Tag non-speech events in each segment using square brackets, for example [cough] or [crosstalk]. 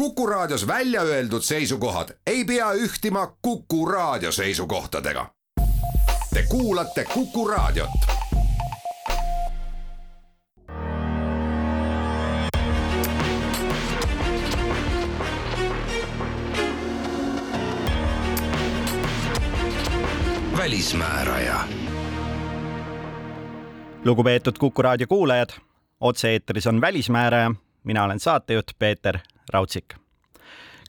Kuku Raadios välja öeldud seisukohad ei pea ühtima Kuku Raadio seisukohtadega. Te kuulate Kuku Raadiot. välismääraja. lugupeetud Kuku Raadio kuulajad, otse-eetris on Välismääraja, mina olen saatejuht Peeter Raudsik.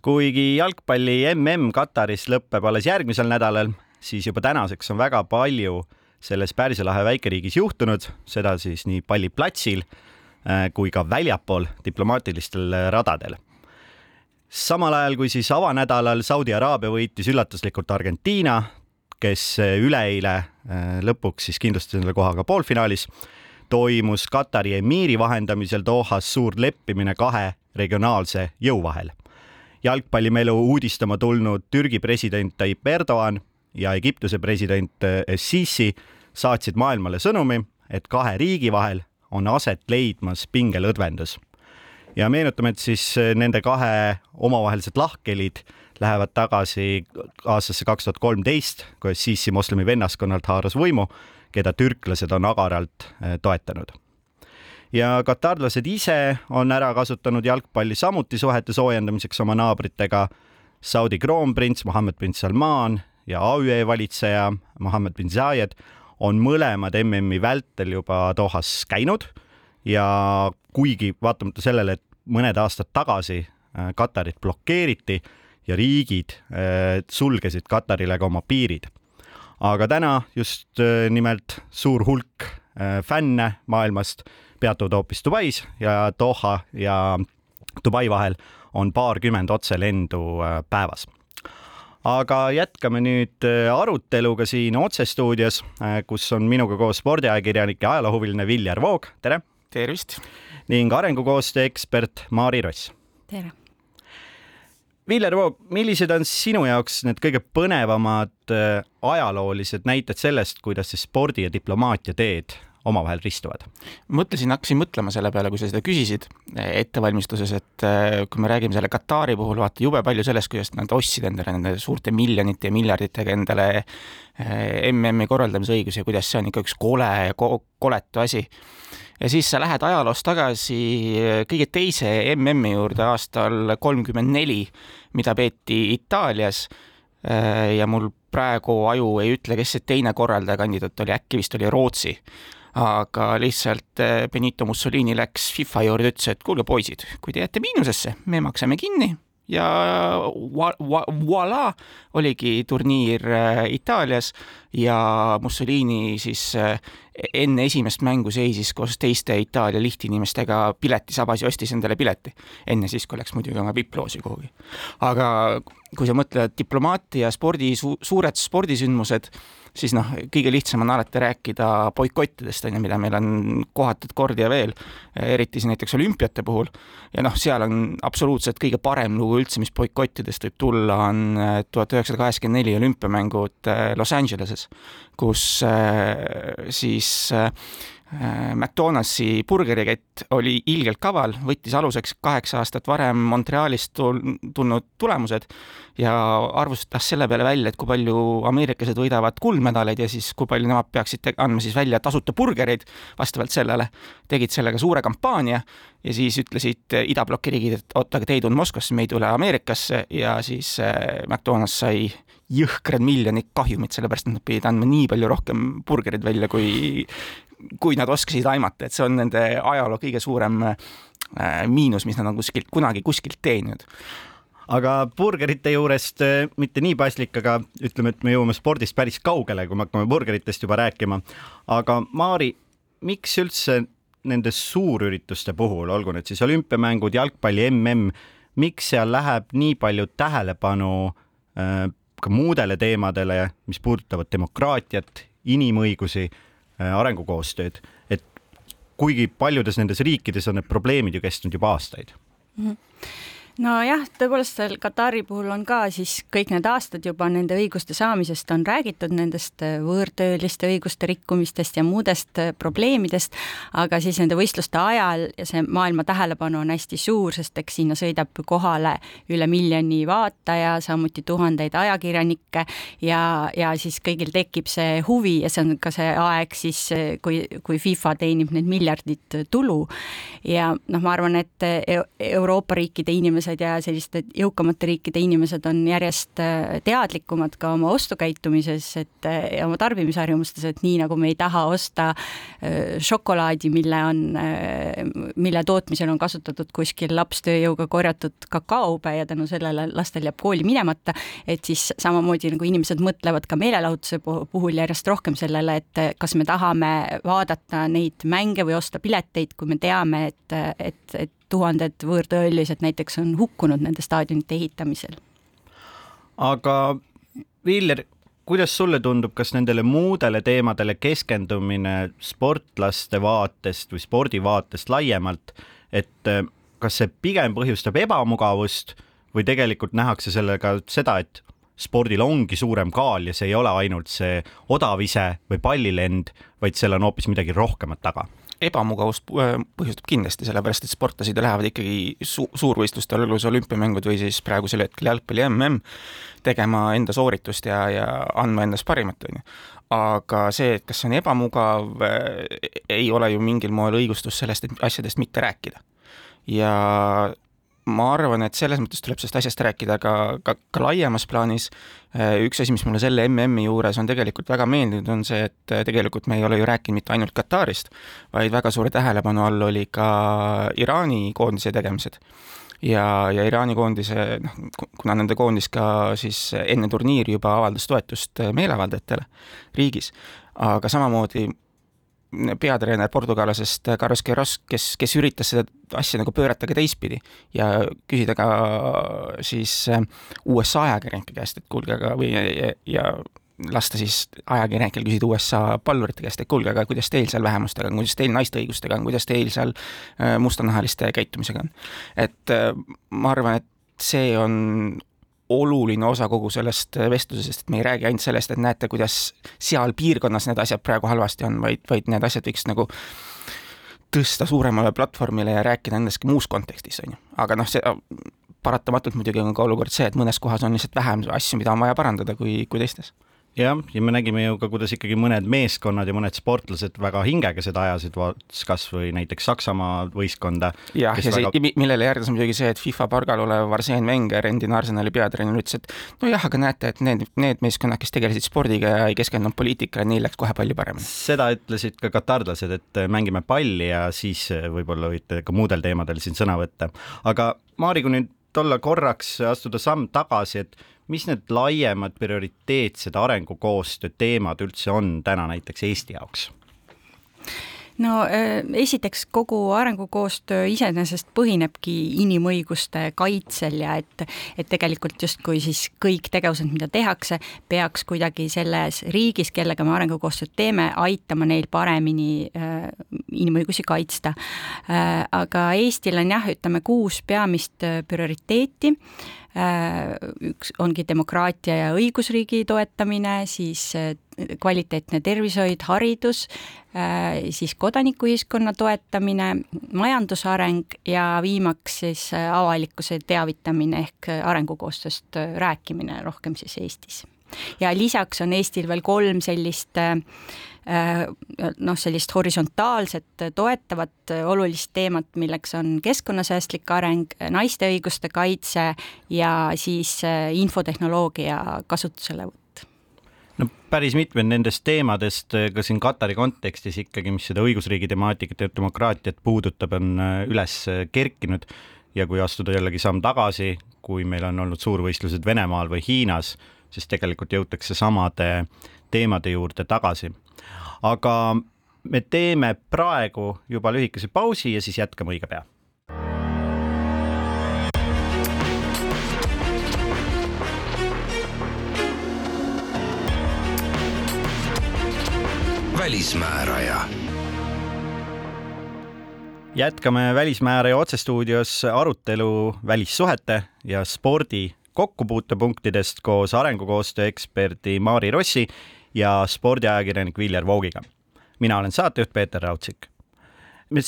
kuigi jalgpalli mm Kataris lõpeb alles järgmisel nädalal, siis juba tänaseks on väga palju selles Pärsia lahe väikeriigis juhtunud, seda siis nii palliplatsil äh, kui ka väljapool diplomaatilistel radadel. samal ajal kui siis avanädalal Saudi Araabia võitis üllatuslikult Argentiina, kes üleeile äh, lõpuks siis kindlustas endale koha ka poolfinaalis, toimus Katari emiiri vahendamisel Dohas suur leppimine kahe regionaalse jõu vahel. jalgpallimelu uudistama tulnud Türgi president Tayyip Erdoğan ja Egiptuse president Sisi saatsid maailmale sõnumi, et kahe riigi vahel on aset leidmas pingelõdvendus. ja meenutame, et siis nende kahe omavahelised lahkhelid lähevad tagasi aastasse kaks tuhat kolmteist, kui Sisi moslemi vennaskonnalt haaras võimu, keda türklased on agaralt toetanud ja katarlased ise on ära kasutanud jalgpalli samuti suhete soojendamiseks oma naabritega. Saudi kroonprints Mohammed bin Salman ja AÜE valitseja Mohammed bin Zayed on mõlemad MM-i vältel juba Dohas käinud ja kuigi vaatamata sellele, et mõned aastad tagasi äh, Katarit blokeeriti ja riigid äh, sulgesid Katarile ka oma piirid. aga täna just äh, nimelt suur hulk fänne maailmast peatuvad hoopis Dubais ja Doha ja Dubai vahel on paarkümmend otselendu äh, päevas. aga jätkame nüüd äh, aruteluga siin otsestuudios, äh, kus on minuga koos spordiajakirjanik ja ajaloohuviline Viljar Voog, tere! tervist! ning arengukoostöö ekspert Maari Ross. tere! Viljar Voog, millised on sinu jaoks need kõige põnevamad ajaloolised näited sellest, kuidas see spordi ja diplomaatia teed omavahel ristuvad? mõtlesin, hakkasin mõtlema selle peale, kui sa seda küsisid ettevalmistuses, et äh, kui me räägime selle Katari puhul, vaata jube palju sellest, kuidas nad ostsid endale nende suurte miljonite ja miljarditega endale MM-i äh, korraldamise õigusi ja kuidas see on ikka üks kole ja ko koletu asi. ja siis sa lähed ajaloos tagasi kõige teise MM-i juurde aastal kolmkümmend neli, mida peeti Itaalias ja mul praegu aju ei ütle, kes see teine korraldaja kandidaat oli, äkki vist oli Rootsi aga lihtsalt eh, Benito Mussolini läks FIFA juurde, ütles, et kuulge, poisid, kui te jääte miinusesse, me maksame kinni ja voilà, oligi turniir eh, Itaalias ja Mussolini siis eh, enne esimest mängu seisis koos teiste Itaalia lihtinimestega piletisabas ja ostis endale pileti. enne siis, kui läks muidugi oma vipploosi kuhugi. aga kui sa mõtled diplomaatia, spordi su, suured spordisündmused siis noh, kõige lihtsam on alati rääkida boikottidest, on ju, mida meil on kohatud kordi ja veel, eriti siis näiteks olümpiate puhul. ja noh, seal on absoluutselt kõige parem lugu üldse, mis boikottidest võib tulla, on äh, tuhat üheksasada kaheksakümmend neli olümpiamängud äh, Los Angeleses, kus äh, siis McDonaldsi burgerikett oli ilgelt kaval, võttis aluseks kaheksa aastat varem Montrealist tulnud tulemused ja arvustas selle peale välja, et kui palju ameeriklased võidavad kuldmedaleid ja siis kui palju nemad peaksid andma siis välja tasuta burgereid vastavalt sellele. tegid sellega suure kampaania ja siis ütlesid idabloki riigid, et oot, aga te ei tulnud Moskvasse, me ei tule Ameerikasse ja siis äh, McDonalds sai jõhkrad miljonid kahjumit, sellepärast et nad pidid andma nii palju rohkem burgereid välja, kui, kui nad oskasid aimata, et see on nende ajaloo kõige suurem äh, miinus, mis nad on kuskilt, kunagi kuskilt teeninud aga burgerite juurest äh, mitte nii paslik, aga ütleme, et me jõuame spordist päris kaugele, kui me hakkame burgeritest juba rääkima. aga Maari, miks üldse nende suurürituste puhul, olgu need siis olümpiamängud, jalgpalli mm, miks seal läheb nii palju tähelepanu äh, ka muudele teemadele, mis puudutavad demokraatiat, inimõigusi arengukoostööd, et kuigi paljudes nendes riikides on need probleemid ju kestnud juba aastaid mm. -hmm nojah, tõepoolest seal Katari puhul on ka siis kõik need aastad juba nende õiguste saamisest on räägitud, nendest äh, võõrtööliste õiguste rikkumistest ja muudest äh, probleemidest, aga siis nende võistluste ajal ja see maailma tähelepanu on hästi suur, sest eks sinna sõidab kohale üle miljoni vaataja, samuti tuhandeid ajakirjanikke ja, ja siis kõigil tekib see huvi ja see on ka see aeg siis, kui, kui FIFA teenib need miljardid tulu. ja noh, ma arvan, et Euroopa riikide inimesed inimesed ja selliste jõukamate riikide inimesed on järjest äh, teadlikumad ka oma ostukäitumises, et äh, ja oma tarbimisharjumustes, et nii nagu me ei taha osta äh, šokolaadi, mille on, mille tootmisel on kasutatud kuskil lapstööjõuga korjatud kakaobe ja tänu sellele lastel jääb kooli minemata, et siis samamoodi nagu inimesed mõtlevad ka meelelahutuse puhul järjest rohkem sellele, et kas me tahame vaadata neid mänge või osta pileteid, kui me teame, et, et, et tuhanded võõrtöölised näiteks on hukkunud nende staadionite ehitamisel. aga Viljar, kuidas sulle tundub, kas nendele muudele teemadele keskendumine sportlaste vaatest või spordi vaatest laiemalt, et eh, kas see pigem põhjustab ebamugavust või tegelikult nähakse sellega seda, et spordil ongi suurem kaal ja see ei ole ainult see odav ise või pallilend, vaid seal on hoopis midagi rohkemat taga ebamugavust äh, põhjustab kindlasti, sellepärast et sportlased lähevad ikkagi su suurvõistlustel, olgu see olümpiamängud või siis praegusel hetkel jalgpalli mm, tegema enda sooritust ja, ja andma endast parimat, on ju. aga see, et kas see on ebamugav, äh, ei ole ju mingil moel õigustus sellest, et asjadest mitte rääkida. ja ma arvan, et selles mõttes tuleb sellest asjast rääkida ka, ka, ka laiemas plaanis. Äh, üks asi, mis mulle selle MM-i juures on tegelikult väga meeldinud, on see, et äh, tegelikult me ei ole ju rääkinud mitte ainult Katarist, vaid väga suure tähelepanu all oli ka Iraani koondise tegemised. ja, ja Iraani koondise, noh, kuna nende koondis ka siis enne turniiri juba avaldas toetust meeleavaldajatele riigis, aga samamoodi peatreener portugallasest Carlos Queiroz, kes, kes üritas seda asja nagu pöörata ka teistpidi ja küsida ka siis äh, USA ajakirjanike käest, et kuulge, aga või ja, ja lasta siis ajakirjanikel küsida USA pallurite käest, et kuulge, aga kuidas teil seal vähemustega on, kuidas teil naiste õigustega on, kuidas teil seal äh, mustanahaliste käitumisega on. et äh, ma arvan, et see on oluline osa kogu sellest vestlusest, et me ei räägi ainult sellest, et näete, kuidas seal piirkonnas need asjad praegu halvasti on, vaid, vaid need asjad võiks nagu tõsta suuremale platvormile ja rääkida nendest muus kontekstis, on ju. aga noh, see paratamatult muidugi on ka olukord see, et mõnes kohas on lihtsalt vähem asju, mida on vaja parandada, kui, kui teistes jah, ja me nägime ju ka, kuidas ikkagi mõned meeskonnad ja mõned sportlased väga hingega seda ajasid, vaatas kasvõi näiteks Saksamaa võistkonda. jah, ja see väga..., millele järgnes muidugi see, et FIFA pargal olev Arsene Wenger, endine Arsenali peatreener, ütles, et nojah, aga näete, et need, need meeskonnad, kes tegelesid spordiga ja ei keskendunud poliitikale, neil läks kohe palju paremini. seda ütlesid ka katarlased, et mängime palli ja siis võib-olla võite ka muudel teemadel siin sõna võtta. aga Maari, kui nüüd olla korraks, astuda samm tagasi, et mis need laiemad prioriteetsed arengukoostöö teemad üldse on täna näiteks Eesti jaoks? no äh, esiteks kogu arengukoostöö iseenesest põhinebki inimõiguste kaitsel ja et, et tegelikult justkui siis kõik tegevused, mida tehakse, peaks kuidagi selles riigis, kellega me arengukoostööd teeme, aitama neil paremini äh, inimõigusi kaitsta äh,. aga Eestil on jah, ütleme kuus peamist äh, prioriteeti äh, üks ongi demokraatia ja õigusriigi toetamine, siis äh, kvaliteetne tervishoid, haridus, äh, siis kodanikuühiskonna toetamine, majandusareng ja viimaks siis avalikkuse teavitamine ehk arengukoostööst rääkimine rohkem siis Eestis. Ja lisaks on Eestil veel kolm sellist äh, Äh, noh, sellist horisontaalset toetavat olulist teemat, milleks on keskkonnasäästlik areng, naiste õiguste kaitse ja siis äh, infotehnoloogia kasutuselevõtt. No päris mitmed nendest teemadest äh, ka siin Katari kontekstis ikkagi, mis seda õigusriigi temaatikat ja demokraatiat puudutab, on üles kerkinud. Ja kui astuda jällegi samm tagasi, kui meil on olnud suurvõistlused Venemaal või Hiinas, siis tegelikult jõutakse samade teemade juurde tagasi aga me teeme praegu juba lühikese pausi ja siis jätkame õige pea. välismääraja jätkame Välismääraja otsestuudios arutelu välissuhete ja spordi kokkupuutepunktidest koos arengukoostöö eksperdi Maari Rossi ja spordiajakirjanik Viljar Voogiga. mina olen saatejuht Peeter Raudsik. me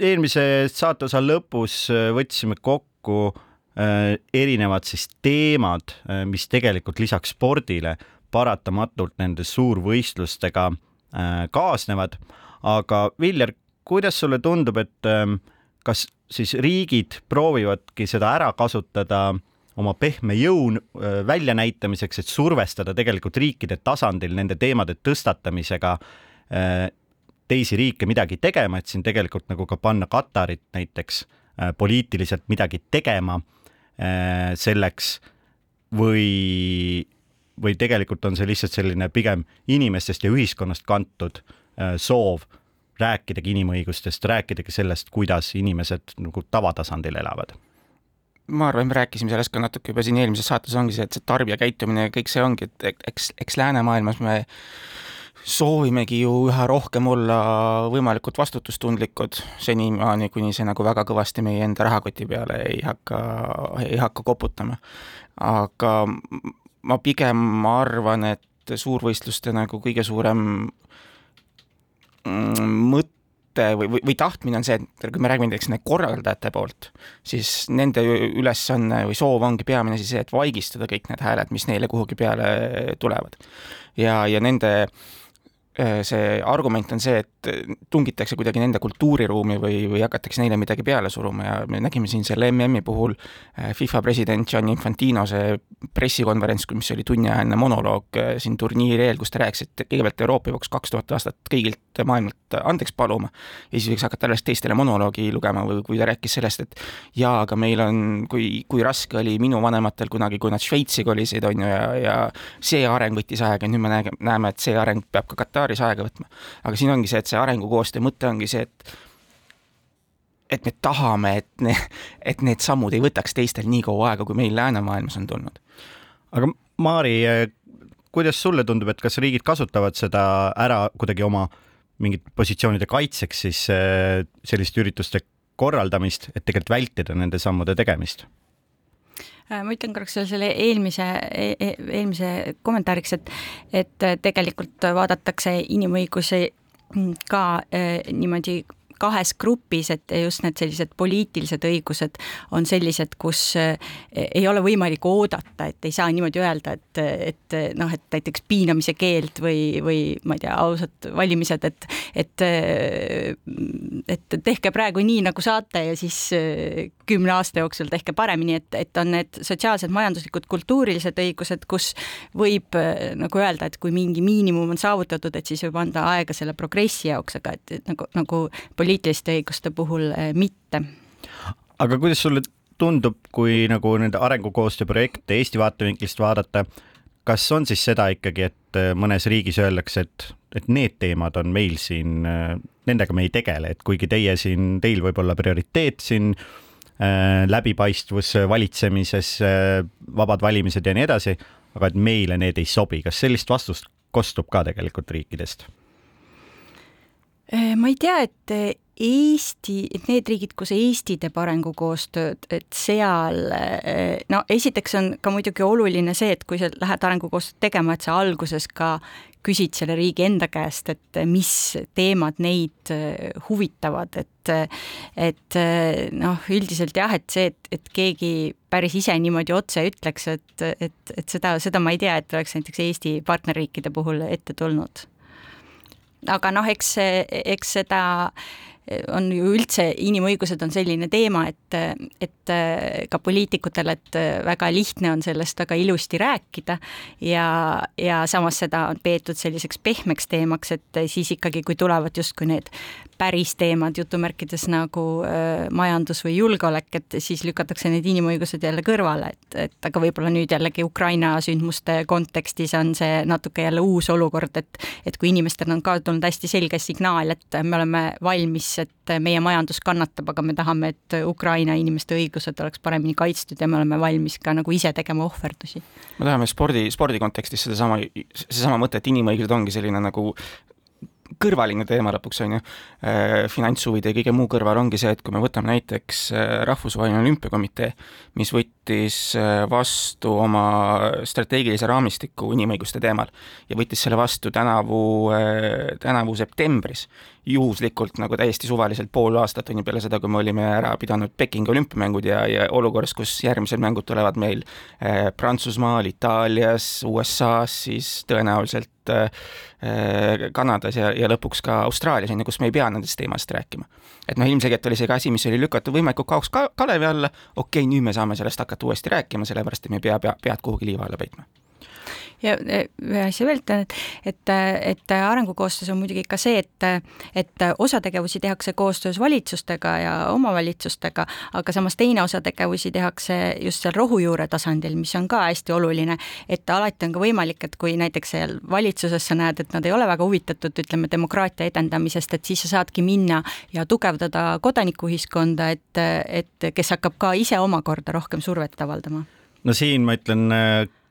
eelmise saateosa lõpus võtsime kokku äh, erinevad siis teemad, äh, mis tegelikult lisaks spordile paratamatult nende suurvõistlustega äh, kaasnevad. aga Viljar, kuidas sulle tundub, et ähm, kas siis riigid proovivadki seda ära kasutada oma pehme jõu väljanäitamiseks, et survestada tegelikult riikide tasandil nende teemade tõstatamisega teisi riike midagi tegema, et siin tegelikult nagu ka panna Katarit näiteks poliitiliselt midagi tegema selleks või, või tegelikult on see lihtsalt selline pigem inimestest ja ühiskonnast kantud soov rääkidagi inimõigustest, rääkidagi sellest, kuidas inimesed nagu tavatasandil elavad ma arvan, me rääkisime sellest ka natuke juba siin eelmises saates, ongi see, et see tarbija käitumine ja kõik see ongi, et eks, eks läänemaailmas me soovimegi ju üha rohkem olla võimalikult vastutustundlikud senimaani, kuni see nagu väga kõvasti meie enda rahakoti peale ei hakka, ei hakka koputama. aga ma pigem arvan, et suurvõistluste nagu kõige suurem Mm, mõte või, või, või tahtmine on see, et kui me räägime näiteks korraldajate poolt, siis nende ülesanne või soov ongi peamine asi see, et vaigistada kõik need hääled, mis neile kuhugi peale tulevad. ja, ja nende Äh, see argument on see, et tungitakse kuidagi nende kultuuriruumi või, või hakatakse neile midagi peale suruma ja me nägime siin selle MM-i puhul äh, FIFA president Gianni Infantino see pressikonverents, mis oli tunniajaline monoloog äh, siin turniiri eel, kus ta rääkis, et kõigepealt Euroopa peaks kaks tuhat aastat kõigilt maailmalt andeks paluma ja siis võiks hakata alles teistele monoloogi lugema või kui ta rääkis sellest, et jaa, aga meil on, kui, kui raske oli minu vanematel kunagi, kui nad Šveitsi kolisid, on ju, ja, ja see areng võttis aega ja nüüd me näeme, et see areng peab ka Katari paaris aega võtma. aga siin ongi see, et see arengukoostöö mõte ongi see, et et me tahame, et ne-, et need sammud ei võtaks teistel nii kaua aega, kui meil läänemaailmas on tulnud. aga Maari, kuidas sulle tundub, et kas riigid kasutavad seda ära kuidagi oma mingite positsioonide kaitseks siis eh, selliste ürituste korraldamist, et tegelikult vältida nende sammude tegemist? Äh, ma ütlen korraks selle eelmise e, e, eelmise kommentaariks, et, et tegelikult vaadatakse inimõigusi ka äh, niimoodi kahes grupis, et just need sellised poliitilised õigused on sellised, kus ei ole võimalik oodata, et ei saa niimoodi öelda, et, et noh, et näiteks piinamise keeld või, või ma ei tea, ausad valimised, et, et, et tehke praegu nii, nagu saate ja siis kümne aasta jooksul tehke paremini, et, et on need sotsiaalsed, majanduslikud, kultuurilised õigused, kus võib eh, nagu öelda, et kui mingi miinimum on saavutatud, et siis võib anda aega selle progressi jaoks, aga et, et nagu, nagu poliitiliste õiguste puhul eh, mitte. aga kuidas sulle tundub, kui nagu nende arengukoostöö projekte Eesti vaatevinklist vaadata, kas on siis seda ikkagi, et eh, mõnes riigis öeldakse, et, et need teemad on meil siin, nendega me ei tegele, et kuigi teie siin, teil võib olla prioriteet siin äh, läbipaistvus valitsemises äh,, vabad valimised ja nii edasi, aga et meile need ei sobi, kas sellist vastust kostub ka tegelikult riikidest? Äh, ma ei tea, et äh, Eesti, et need riigid, kus Eesti teeb arengukoostööd, et seal äh, no esiteks on ka muidugi oluline see, et kui sa lähed arengukoostööd tegema, et sa alguses ka küsid selle riigi enda käest, et mis teemad neid huvitavad, et et noh, üldiselt jah, et see, et, et keegi päris ise niimoodi otse ütleks, et, et, et seda, seda ma ei tea, et oleks näiteks Eesti partnerriikide puhul ette tulnud. Aga noh, eks, eks seda on ju üldse, inimõigused on selline teema, et, et ka poliitikutel, et väga lihtne on sellest väga ilusti rääkida ja, ja samas seda on peetud selliseks pehmeks teemaks, et siis ikkagi, kui tulevad justkui need päris teemad jutumärkides nagu äh, majandus või julgeolek, et siis lükatakse need inimõigused jälle kõrvale, et, et aga võib-olla nüüd jällegi Ukraina sündmuste kontekstis on see natuke jälle uus olukord, et et kui inimestel on ka tulnud hästi selge signaal, et me oleme valmis, et meie majandus kannatab, aga me tahame, et Ukraina inimeste õigused oleks paremini kaitstud ja me oleme valmis ka nagu ise tegema ohverdusi. me tahame spordi, spordi kontekstis sedasama, seesama mõte, et inimõigused ongi selline nagu kõrvaline teema lõpuks, on ju, äh, finantshuvide ja kõige muu kõrval ongi see, et kui me võtame näiteks äh, Rahvusvaheline Olümpiakomitee, mis võttis äh, vastu oma strateegilise raamistiku inimõiguste teemal ja võttis selle vastu tänavu, tänavu septembris, juhuslikult nagu täiesti suvaliselt pool aastat on ju peale seda, kui me olime ära pidanud Pekingi olümpiamängud ja, ja olukorras, kus järgmised mängud tulevad meil eh, Prantsusmaal, Itaalias, USA-s, siis tõenäoliselt eh, Kanadas ja, ja lõpuks ka Austraalias, on ju, kus me ei pea nendest teemast rääkima. et noh, ilmselgelt oli see ka asi, mis oli lükatud võimalikult kauaks ka kalevi alla, okei okay,, nüüd me saame sellest hakata uuesti rääkima, sellepärast et me ei pea, pea, pead kuhugi liiva alla peitma ja ühe asja veel ütlen, et, et, et arengukoostöös on muidugi ka see, et, et osa tegevusi tehakse koostöös valitsustega ja omavalitsustega, aga samas teine osa tegevusi tehakse just seal rohujuure tasandil, mis on ka hästi oluline, et alati on ka võimalik, et kui näiteks seal valitsuses sa näed, et nad ei ole väga huvitatud, ütleme, demokraatia edendamisest, et siis sa saadki minna ja tugevdada kodanikuühiskonda, et, et kes hakkab ka ise omakorda rohkem survet avaldama. No siin ma ütlen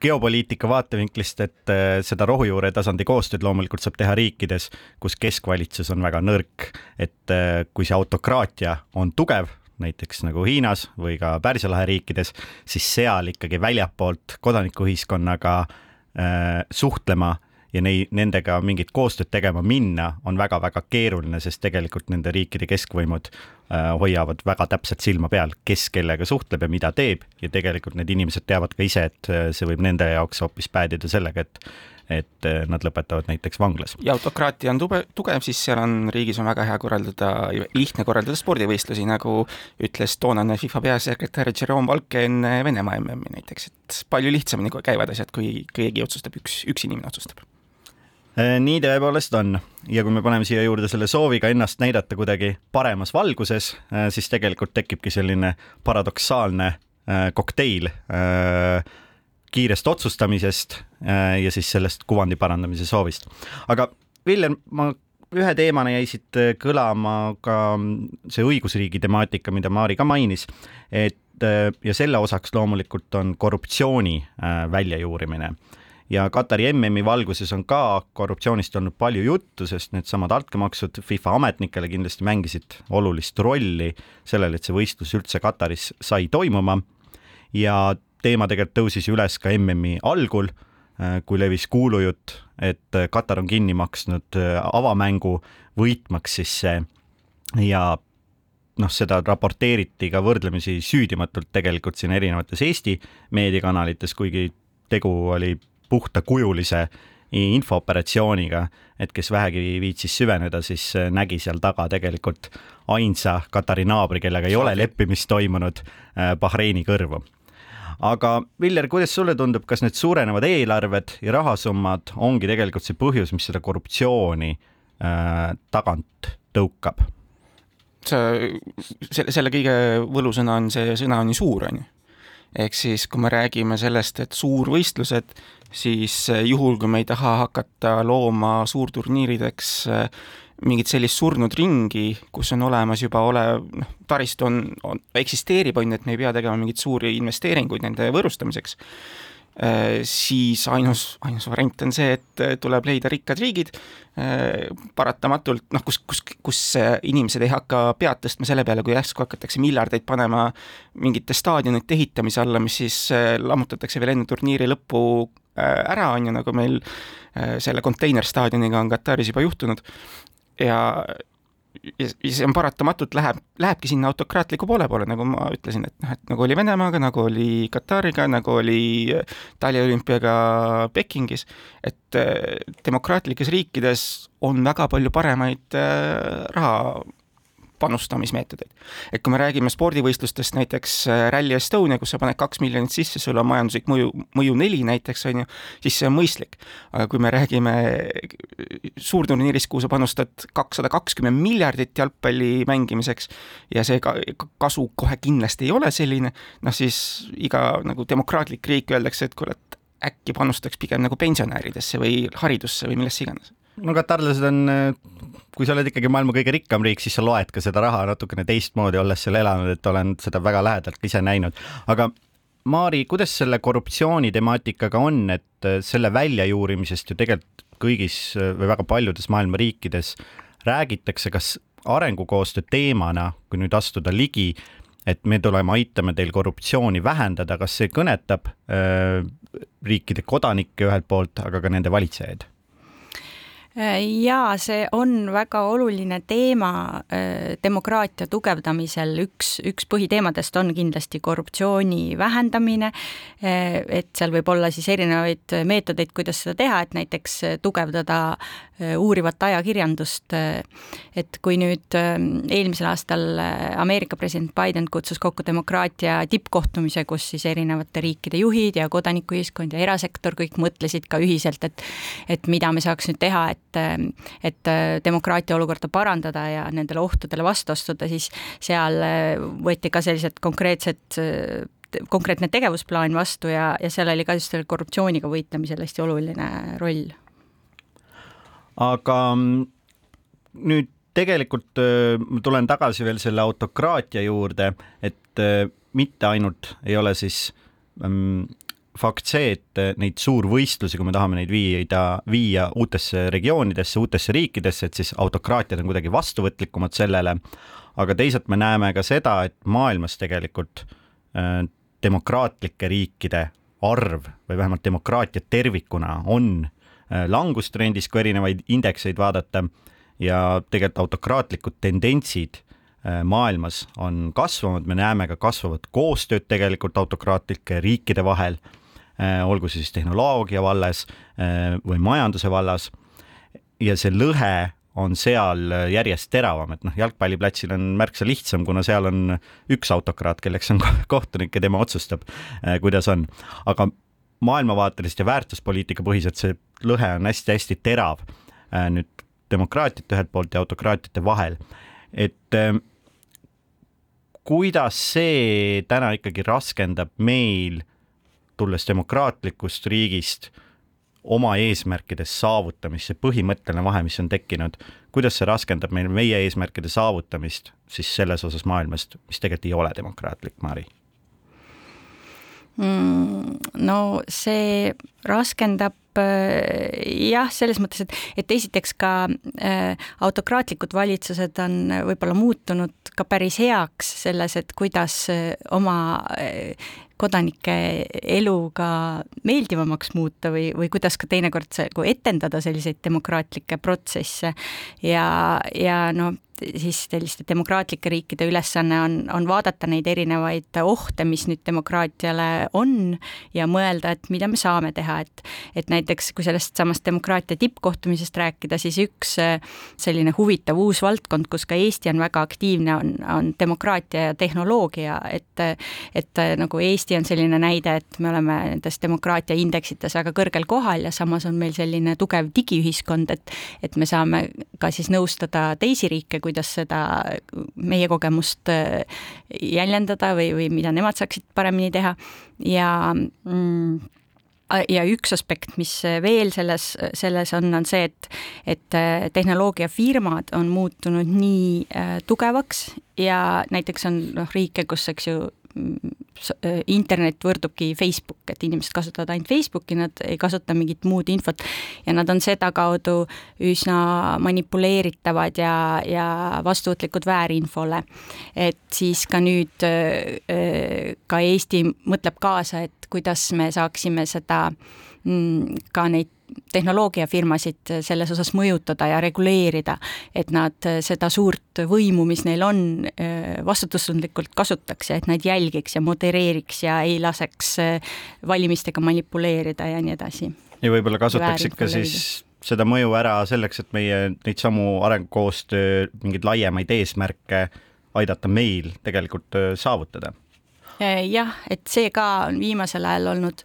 geopoliitika vaatevinklist, et äh, seda rohujuure tasandi koostööd loomulikult saab teha riikides, kus keskvalitsus on väga nõrk, et äh, kui see autokraatia on tugev, näiteks nagu Hiinas või ka Pärsia lahe riikides, siis seal ikkagi väljapoolt kodanikuühiskonnaga äh, suhtlema ja neid, nendega mingit koostööd tegema minna on väga-väga keeruline, sest tegelikult nende riikide keskvõimud hoiavad väga täpselt silma peal, kes kellega suhtleb ja mida teeb. Ja tegelikult need inimesed teavad ka ise, et äh, see võib nende jaoks hoopis päädida sellega, et et äh, nad lõpetavad näiteks vanglas. ja autokraatia on tube, tugev, siis seal on, riigis on väga hea korraldada, lihtne korraldada spordivõistlusi, nagu ütles toonane FIFA peasekretär Jerome Valke enne Venemaa MM-i näiteks, et palju lihtsamini käivad asjad, kui keegi otsustab, üks, üks inimene otsustab Äh, nii tõepoolest on ja kui me paneme siia juurde selle sooviga ennast näidata kuidagi paremas valguses, äh, siis tegelikult tekibki selline paradoksaalne äh, kokteil kiirest otsustamisest ja siis sellest kuvandi parandamise soovist. aga Villem, ma ühe teemana jäi siit kõlama ka see õigusriigi temaatika, mida Maari ka mainis, et ja selle osaks loomulikult on korruptsiooni väljajuurimine ja Katari MM-i valguses on ka korruptsioonist olnud palju juttu, sest needsamad altkäemaksud FIFA ametnikele kindlasti mängisid olulist rolli sellele, et see võistlus üldse Kataris sai toimuma. ja teema tegelikult tõusis üles ka MM-i algul, äh, kui levis kuulujutt, et Katar on kinni maksnud äh, avamängu võitmaks siis see ja noh, seda raporteeriti ka võrdlemisi süüdimatult tegelikult siin erinevates Eesti meediakanalites, kuigi tegu oli puhtakujulise infooperatsiooniga, et kes vähegi viitsis süveneda, siis äh, nägi seal taga tegelikult ainsa Katari naabri, kellega ei ole leppimist toimunud, äh, Bahreini kõrvu. aga Viljar, kuidas sulle tundub, kas need suurenevad eelarved ja rahasummad ongi tegelikult see põhjus, mis seda korruptsiooni äh, tagant tõukab? see, selle, selle kõige võlusõna on see sõna on ju suur, on ju ehk siis, kui me räägime sellest, et suurvõistlused siis eh, juhul, kui me ei taha hakata looma suurturniirideks eh, mingit sellist surnud ringi, kus on olemas juba olev, noh, taristu on, on, eksisteerib, on ju, et me ei pea tegema mingeid suuri investeeringuid nende võõrustamiseks Äh, siis ainus, ainus variant on see, et tuleb leida rikkad riigid, paratamatult noh, kus, kus, kus inimesed ei hakka pead tõstma selle peale, kui järsku hakatakse miljardeid panema mingite staadionite ehitamise alla, mis siis lammutatakse veel enne turniiri lõppu ära, on ju, nagu meil selle konteinerstaadioniga on Kataris juba juhtunud, ja ja, see on paratamatult läheb, lähebki sinna autokraatliku poole poole, nagu ma ütlesin, et noh, et nagu oli Venemaaga, nagu oli Katariga, nagu oli taliolümpiaga Pekingis, et äh, demokraatlikes riikides on väga palju paremaid äh, raha panustamismeetodeid. et kui me räägime spordivõistlustest, näiteks äh, Rally Estonia, kus sa paned kaks miljonit sisse, sul on majanduslik mõju, mõju neli näiteks, on ju, siis see on mõistlik. aga kui me räägime äh, suurturniirist, kuhu sa panustad kakssada kakskümmend miljardit jalgpalli mängimiseks ja see ka, kasu kohe kindlasti ei ole selline, noh siis iga nagu demokraatlik riik öeldakse, et kuule, et äkki panustaks pigem nagu pensionäridesse või haridusse või millesse iganes no katarlased on, kui sa oled ikkagi maailma kõige rikkam riik, siis sa loed ka seda raha natukene teistmoodi, olles seal elanud, et olen seda väga lähedalt ise näinud, aga Maari, kuidas selle korruptsiooni temaatikaga on, et selle väljajuurimisest ju tegelikult kõigis või väga paljudes maailma riikides räägitakse, kas arengukoostöö teemana, kui nüüd astuda ligi, et me tuleme, aitame teil korruptsiooni vähendada, kas see kõnetab äh, riikide kodanikke ühelt poolt, aga ka nende valitsejaid? Ja see on väga oluline teema äh, demokraatia tugevdamisel, üks, üks põhiteemadest on kindlasti korruptsiooni vähendamine, äh, et seal võib olla siis erinevaid meetodeid, kuidas seda teha, et näiteks tugevdada äh, uurivat ajakirjandust, et kui nüüd eelmisel aastal Ameerika president Biden kutsus kokku demokraatia tippkohtumise, kus siis erinevate riikide juhid ja kodanikuühiskond ja erasektor kõik mõtlesid ka ühiselt, et et mida me saaks nüüd teha, et et, et demokraatia olukorda parandada ja nendele ohtudele vastu astuda, siis seal võeti ka sellised konkreetsed konkreetne tegevusplaan vastu ja, ja seal oli ka just selle korruptsiooniga võitlemisel hästi oluline roll. aga mm, nüüd tegelikult ma tulen tagasi veel selle autokraatia juurde, et mitte ainult ei ole siis mm, fakt see, et neid suurvõistlusi, kui me tahame neid viida, viia uutesse regioonidesse, uutesse riikidesse, et siis autokraatiad on kuidagi vastuvõtlikumad sellele. aga teisalt me näeme ka seda, et maailmas tegelikult äh, demokraatlike riikide arv või vähemalt demokraatia tervikuna on äh, langustrendis, kui erinevaid indekseid vaadata. Ja tegelikult autokraatlikud tendentsid äh, maailmas on kasvanud, me näeme ka kasvavat koostööd tegelikult autokraatlike riikide vahel. Äh, olgu see siis tehnoloogia vallas äh, või majanduse vallas. ja see lõhe on seal järjest teravam, et noh, jalgpalliplatsil on märksa lihtsam, kuna seal on üks autokraat, kelleks on [laughs] kohtunik ja tema otsustab, äh, kuidas on. aga maailmavaatelist ja väärtuspoliitika põhiselt see lõhe on hästi-hästi terav nüüd demokraatiate ühelt poolt ja autokraatiate vahel. et kuidas see täna ikkagi raskendab meil tulles demokraatlikust riigist oma eesmärkide saavutamist, see põhimõtteline vahe, mis on tekkinud, kuidas see raskendab meil meie eesmärkide saavutamist siis selles osas maailmast, mis tegelikult ei ole demokraatlik, Mari mm,? no see raskendab äh, jah, selles mõttes, et, et esiteks ka äh, autokraatlikud valitsused on võib-olla muutunud ka päris heaks selles, et kuidas äh, oma äh, kodanike elu ka meeldivamaks muuta või, või kuidas ka teinekord kui etendada selliseid demokraatlikke protsesse. Ja, ja no siis selliste demokraatlike riikide ülesanne on, on vaadata neid erinevaid ohte, mis nüüd demokraatiale on ja mõelda, et mida me saame teha, et et näiteks kui sellest samast demokraatia tippkohtumisest rääkida, siis üks äh, selline huvitav uus valdkond, kus ka Eesti on väga aktiivne, on, on demokraatia ja tehnoloogia, et et äh, nagu Eesti on selline näide, et me oleme nendes demokraatia indeksites väga kõrgel kohal ja samas on meil selline tugev digiühiskond, et et me saame ka siis nõustada teisi riike, kuidas seda meie kogemust äh, jäljendada või, või mida nemad saaksid paremini teha. Ja mm, ja üks aspekt, mis veel selles, selles on, on see, et, et äh, tehnoloogiafirmad on muutunud nii äh, tugevaks ja näiteks on noh, riike, kus, eks ju, Äh, internet võrdubki Facebook, et inimesed kasutavad ainult Facebooki, nad ei kasuta mingit muud infot ja nad on sedakaudu üsna manipuleeritavad ja, ja vastuvõtlikud väärinfole. et siis ka nüüd äh, ka Eesti mõtleb kaasa, et kuidas me saaksime seda mm, ka neid tehnoloogiafirmasid selles osas mõjutada ja reguleerida, et nad seda suurt võimu, mis neil on, vastutustundlikult kasutaks ja et nad jälgiks ja modereeriks ja ei laseks valimistega manipuleerida ja nii edasi. ja võib-olla kasutaks ikka siis seda mõju ära selleks, et meie neid samu arengukoostöö mingeid laiemaid eesmärke aidata meil tegelikult saavutada jah, et see ka on viimasel ajal olnud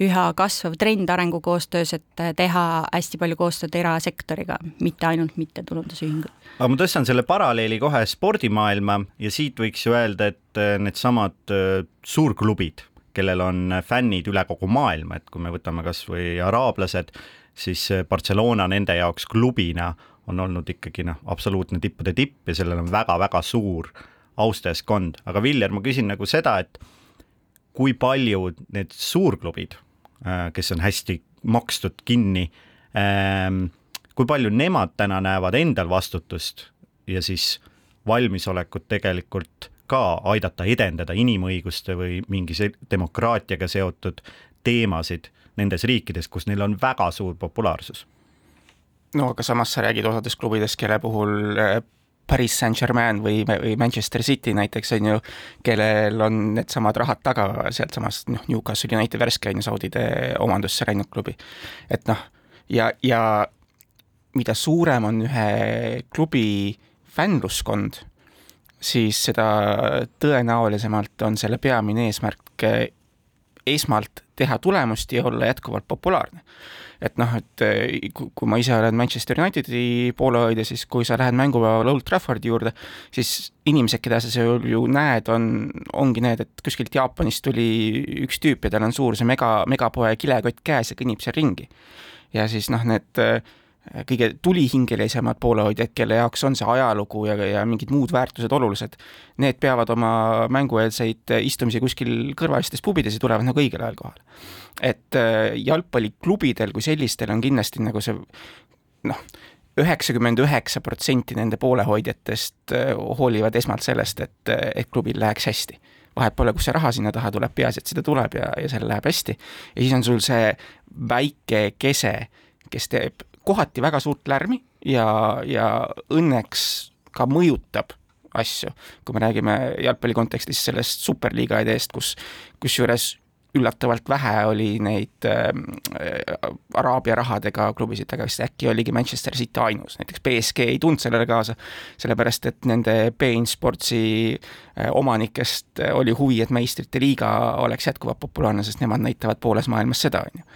üha kasvav trend arengukoostöös, et teha hästi palju koostööd erasektoriga, mitte ainult mittetulundusühingud. aga ma tõstan selle paralleeli kohe spordimaailma ja siit võiks ju öelda, et needsamad äh, suurklubid, kellel on fännid üle kogu maailma, et kui me võtame kas või araablased, siis Barcelona nende jaoks klubina on olnud ikkagi noh, absoluutne tippude tipp ja sellel on väga-väga suur austajaskond, aga Viljar, ma küsin nagu seda, et kui palju need suurklubid, kes on hästi makstud kinni, ähm, kui palju nemad täna näevad endal vastutust ja siis valmisolekut tegelikult ka aidata edendada inimõiguste või mingi demokraatiaga seotud teemasid nendes riikides, kus neil on väga suur populaarsus. no aga samas sa räägid osadest klubidest, kelle puhul äh, Paris Saint-Germain või, või Manchester City näiteks on ju, kellel on needsamad rahad taga sealtsamast noh, Newcastle United värske on ju Saudide omandusse läinud klubi. et noh, ja, ja mida suurem on ühe klubi fännluskond, siis seda tõenäolisemalt on selle peamine eesmärk esmalt teha tulemust ja olla jätkuvalt populaarne. et noh, et kui ma ise olen Manchester Unitedi poolehoidja, siis kui sa lähed mängupäeval Old Traffordi juurde, siis inimesed, keda sa seal ju näed, on, ongi need, et kuskilt Jaapanist tuli üks tüüp ja tal on suur see mega, megapoe kilekott käes ja kõnnib seal ringi. ja siis noh, need äh, kõige tulihingelisemad poolehoidjad, kelle jaoks on see ajalugu ja, ja mingid muud väärtused olulised, need peavad oma mängueelseid istumisi kuskil kõrvalistes pubides ja tulevad nagu õigel ajal kohale. et äh, jalgpalliklubidel kui sellistel on kindlasti nagu see noh, üheksakümmend üheksa protsenti nende poolehoidjatest äh, hoolivad esmalt sellest, et, et klubil läheks hästi vahet pole, kust see raha sinna taha tuleb, peaasi, et seda tuleb ja, ja sellel läheb hästi. ja siis on sul see väike kese, kes teeb kohati väga suurt lärmi ja, ja õnneks ka mõjutab asju, kui me räägime jalgpalli kontekstis sellest superliiga ideest, kus, kusjuures üllatavalt vähe oli neid äh, araabia rahadega klubisid, aga vist äkki oligi Manchester City ainus, näiteks BSG ei tulnud sellele kaasa, sellepärast et nende Bein Sportsi äh, omanikest oli huvi, et meistrite liiga oleks jätkuvalt populaarne, sest nemad näitavad pooles maailmas seda, on ju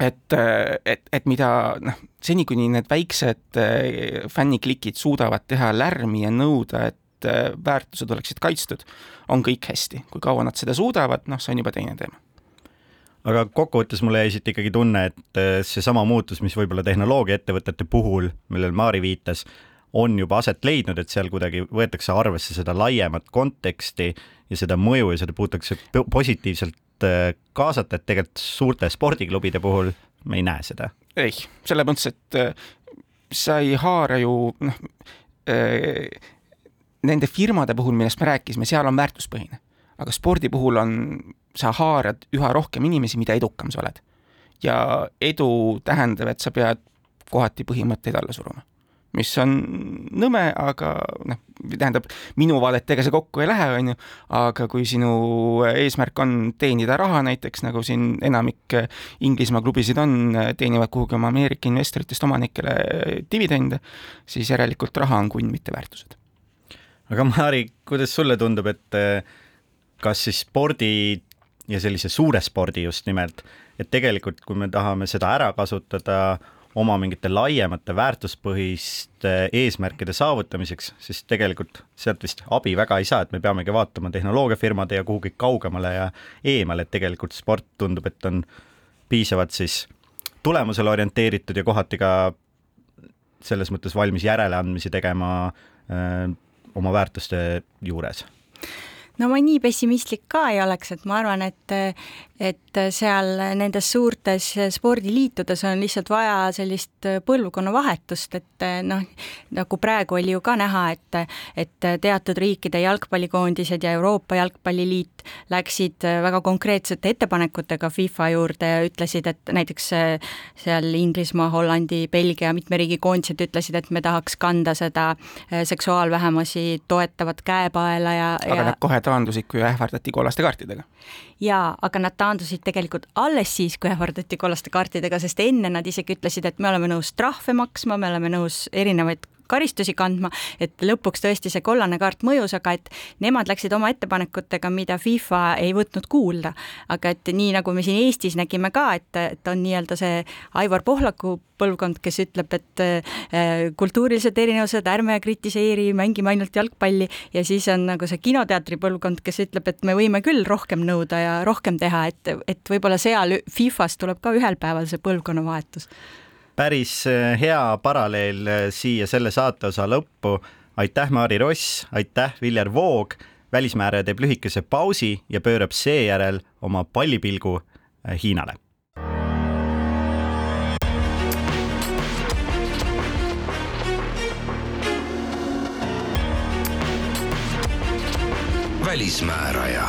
et, et, et mida noh, seni, kuni need väiksed äh, fänniklikid suudavad teha lärmi ja nõuda, et äh, väärtused oleksid kaitstud, on kõik hästi. kui kaua nad seda suudavad, noh, see on juba teine teema aga kokkuvõttes mulle jäi siit ikkagi tunne, et äh, seesama muutus, mis võib-olla tehnoloogiaettevõtete puhul, millele Maari viitas, on juba aset leidnud, et seal kuidagi võetakse arvesse seda laiemat konteksti ja seda mõju ja seda puututakse positiivselt kaasata, et tegelikult suurte spordiklubide puhul me ei näe seda. ei, selles mõttes, et äh, sa ei haara ju noh, äh, nende firmade puhul, millest me rääkisime, seal on väärtuspõhine. aga spordi puhul on, sa haarad üha rohkem inimesi, mida edukam sa oled. ja edu tähendab, et sa pead kohati põhimõtteid alla suruma mis on nõme, aga noh, tähendab, minu vaadetega see kokku ei lähe, on ju, aga kui sinu eesmärk on teenida raha näiteks, nagu siin enamik Inglismaa klubisid on, teenivad kuhugi oma Ameerika investoritest omanikele dividende, siis järelikult raha on kunn, mitte väärtused. aga Mari, kuidas sulle tundub, et kas siis spordi ja sellise suure spordi just nimelt, et tegelikult, kui me tahame seda ära kasutada oma mingite laiemate väärtuspõhiste eesmärkide saavutamiseks, siis tegelikult sealt vist abi väga ei saa, et me peamegi vaatama tehnoloogiafirmade ja kuhugi kaugemale ja eemale, et tegelikult sport tundub, et on piisavalt siis tulemusele orienteeritud ja kohati ka selles mõttes valmis järeleandmisi tegema öö, oma väärtuste juures. No ma nii pessimistlik ka ei oleks, et ma arvan, et et seal nendes suurtes spordiliitudes on lihtsalt vaja sellist põlvkonnavahetust, et noh, nagu praegu oli ju ka näha, et et teatud riikide jalgpallikoondised ja Euroopa Jalgpalliliit läksid väga konkreetsete ettepanekutega FIFA juurde ja ütlesid, et näiteks seal Inglismaa, Hollandi, Belgia, mitme riigi koondised ütlesid, et me tahaks kanda seda seksuaalvähemusi toetavat käepaela ja aga ja... nad kohe taandusid, kui ähvardati kollaste kaartidega jaa, aga nad taandusid tegelikult alles siis, kui ähvardati kollaste kaartidega, sest enne nad isegi ütlesid, et me oleme nõus trahve maksma, me oleme nõus erinevaid karistusi kandma, et lõpuks tõesti see kollane kaart mõjus, aga et nemad läksid oma ettepanekutega, mida FIFA ei võtnud kuulda. aga et nii, nagu me siin Eestis nägime ka, et, et on nii-öelda see Aivar Pohlaku põlvkond, kes ütleb, et äh, kultuurilised erinevused, ärme kritiseeri, mängime ainult jalgpalli ja siis on nagu see kinoteatri põlvkond, kes ütleb, et me võime küll rohkem nõuda ja rohkem teha, et, et võib-olla seal Fifas tuleb ka ühel päeval see põlvkonnavahetus. Päris äh, hea paralleel äh, siia selle saateosa lõppu. aitäh, Maari Ross, aitäh, Viljar Voog välismääraja teeb lühikese pausi ja pöörab seejärel oma pallipilgu äh, Hiinale. välismääraja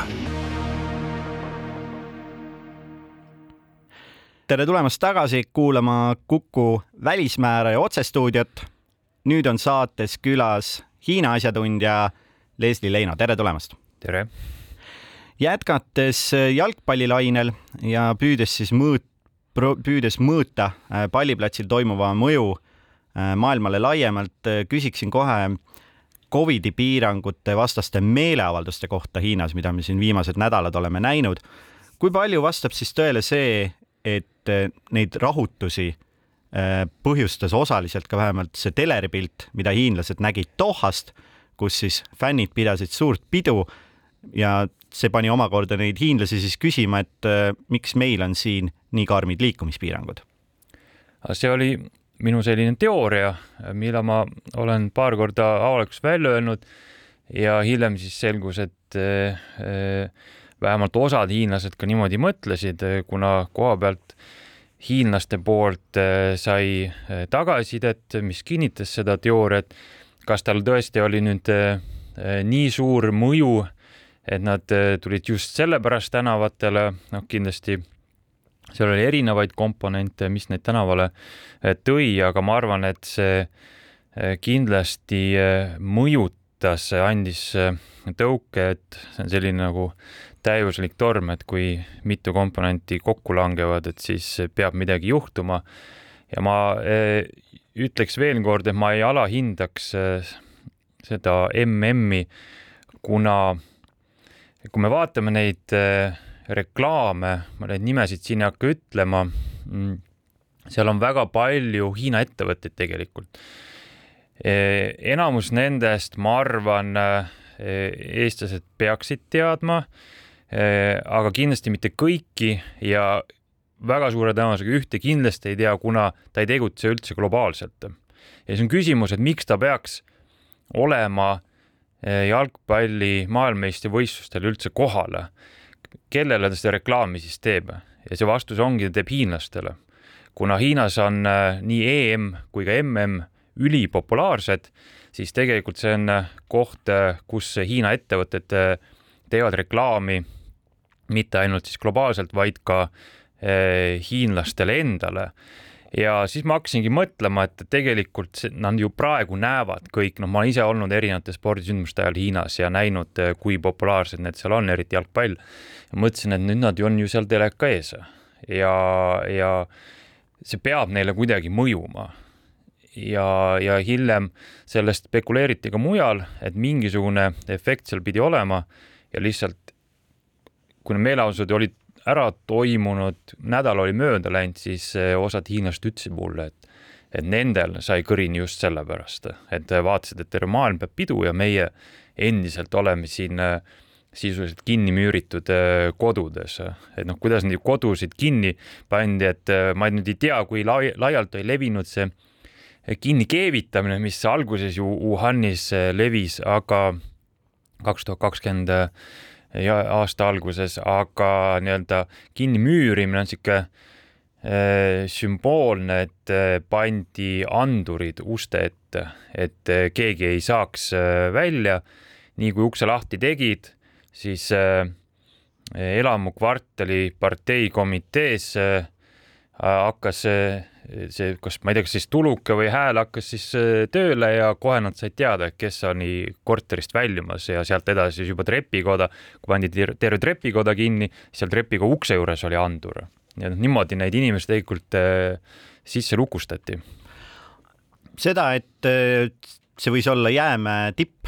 tere tulemast tagasi kuulama Kuku välismääraja otsestuudiot. nüüd on saates külas Hiina asjatundja Leslie Leino, tere tulemast. tere. jätkates jalgpallilainel ja püüdes siis mõõt-, püüdes mõõta äh, palliplatsil toimuva mõju äh, maailmale laiemalt, äh, küsiksin kohe Covidi piirangute vastaste meeleavalduste kohta Hiinas, mida me siin viimased nädalad oleme näinud. kui palju vastab siis tõele see, et et eh, neid rahutusi eh, põhjustas osaliselt ka vähemalt see teleripilt, mida hiinlased nägid Dohast, kus siis fännid pidasid suurt pidu ja see pani omakorda neid hiinlasi siis küsima, et eh, miks meil on siin nii karmid liikumispiirangud. see oli minu selline teooria, mille ma olen paar korda avalikult välja öelnud ja hiljem siis selgus, et vähemalt osad hiinlased ka niimoodi mõtlesid, kuna koha pealt hiinlaste poolt äh, sai äh, tagasisidet, mis kinnitas seda teooriat. kas tal tõesti oli nüüd äh, nii suur mõju, et nad tulid just sellepärast tänavatele, noh, kindlasti seal oli erinevaid komponente, mis neid tänavale tõi, aga ma arvan, et see kindlasti mõjutas, andis tõuke, et see on selline nagu täiuslik torm, et kui mitu komponenti kokku langevad, et siis peab midagi juhtuma. ja ma eh, ütleks veel kord, et ma ei alahindaks eh, seda MM-i, kuna kui me vaatame neid eh, reklaame, ma neid nimesid siin ei hakka ütlema, mm, seal on väga palju Hiina ettevõtteid tegelikult. enamus nendest, ma arvan, eestlased peaksid teadma aga kindlasti mitte kõiki ja väga suure tõenäosusega ühte kindlasti ei tea, kuna ta ei tegutse üldse globaalselt. ja siis on küsimus, et miks ta peaks olema äh, jalgpalli maailmameistrivõistlustel üldse kohal. kellele ta seda reklaami siis teeb ja see vastus ongi, ta teeb hiinlastele. kuna Hiinas on äh, nii EM kui ka MM ülipopulaarsed, siis tegelikult see on koht, kus Hiina ettevõtted teevad reklaami mitte ainult siis globaalselt, vaid ka eh, hiinlastele endale. ja siis ma hakkasingi mõtlema, et tegelikult nad ju praegu näevad kõik, noh, ma olen ise olnud erinevate spordisündmuste ajal Hiinas ja näinud, eh, kui populaarsed need seal on, eriti jalgpall. mõtlesin, et nüüd nad ju on ju seal teleka ees ja, ja see peab neile kuidagi mõjuma ja, ja hiljem sellest spekuleeriti ka mujal, et mingisugune efekt seal pidi olema ja lihtsalt kui need meeleavaldused olid ära toimunud, nädal oli mööda läinud, siis eh, osad hiinlased ütlesid mulle, et et nendel sai kõrini just sellepärast, et vaatasid, et terve maailm peab pidu ja meie endiselt oleme siin eh, sisuliselt kinni müüritud eh, kodudes, et noh, kuidas neid kodusid kinni pandi, et ma nüüd ei tea, kui lai, laialt oli levinud see kinni keevitamine, mis alguses ju Wuhanis levis, aga kaks tuhat kakskümmend ja aasta alguses, aga nii-öelda kinnimüürimine on niisugune äh, sümboolne, et äh, pandi andurid uste ette, et äh, keegi ei saaks välja. nii kui ukse lahti tegid, siis elamukvartali parteikomitees hakkas see, kas ma ei tea, kas siis tuluke või hääl hakkas siis äh, tööle ja kohe nad said teada, kes on korterist väljumas ja sealt edasi siis juba trepikoda, kui pandi terve trepikoda kinni, seal trepikoja ukse juures oli andur. ja noh, niimoodi neid inimesi tegelikult äh, sisse lukustati. seda, et äh, see võis olla jäämäe tipp,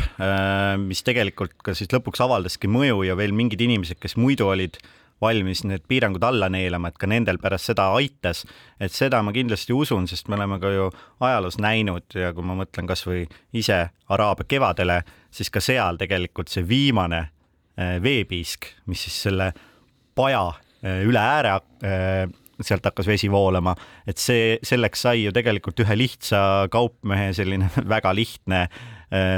mis tegelikult ka siis lõpuks avaldaski mõju ja veel mingid inimesed, kes muidu olid valmis need piirangud alla neelama, et ka nendel pärast seda aitas. et seda ma kindlasti usun, sest me oleme ka ju ajaloos näinud ja kui ma mõtlen kasvõi ise Araabia kevadele, siis ka seal tegelikult see viimane eh, veepiisk, mis siis selle paja eh, üle ääre eh, sealt hakkas vesi voolama, et see, selleks sai ju tegelikult ühe lihtsa kaupmehe selline [laughs] väga lihtne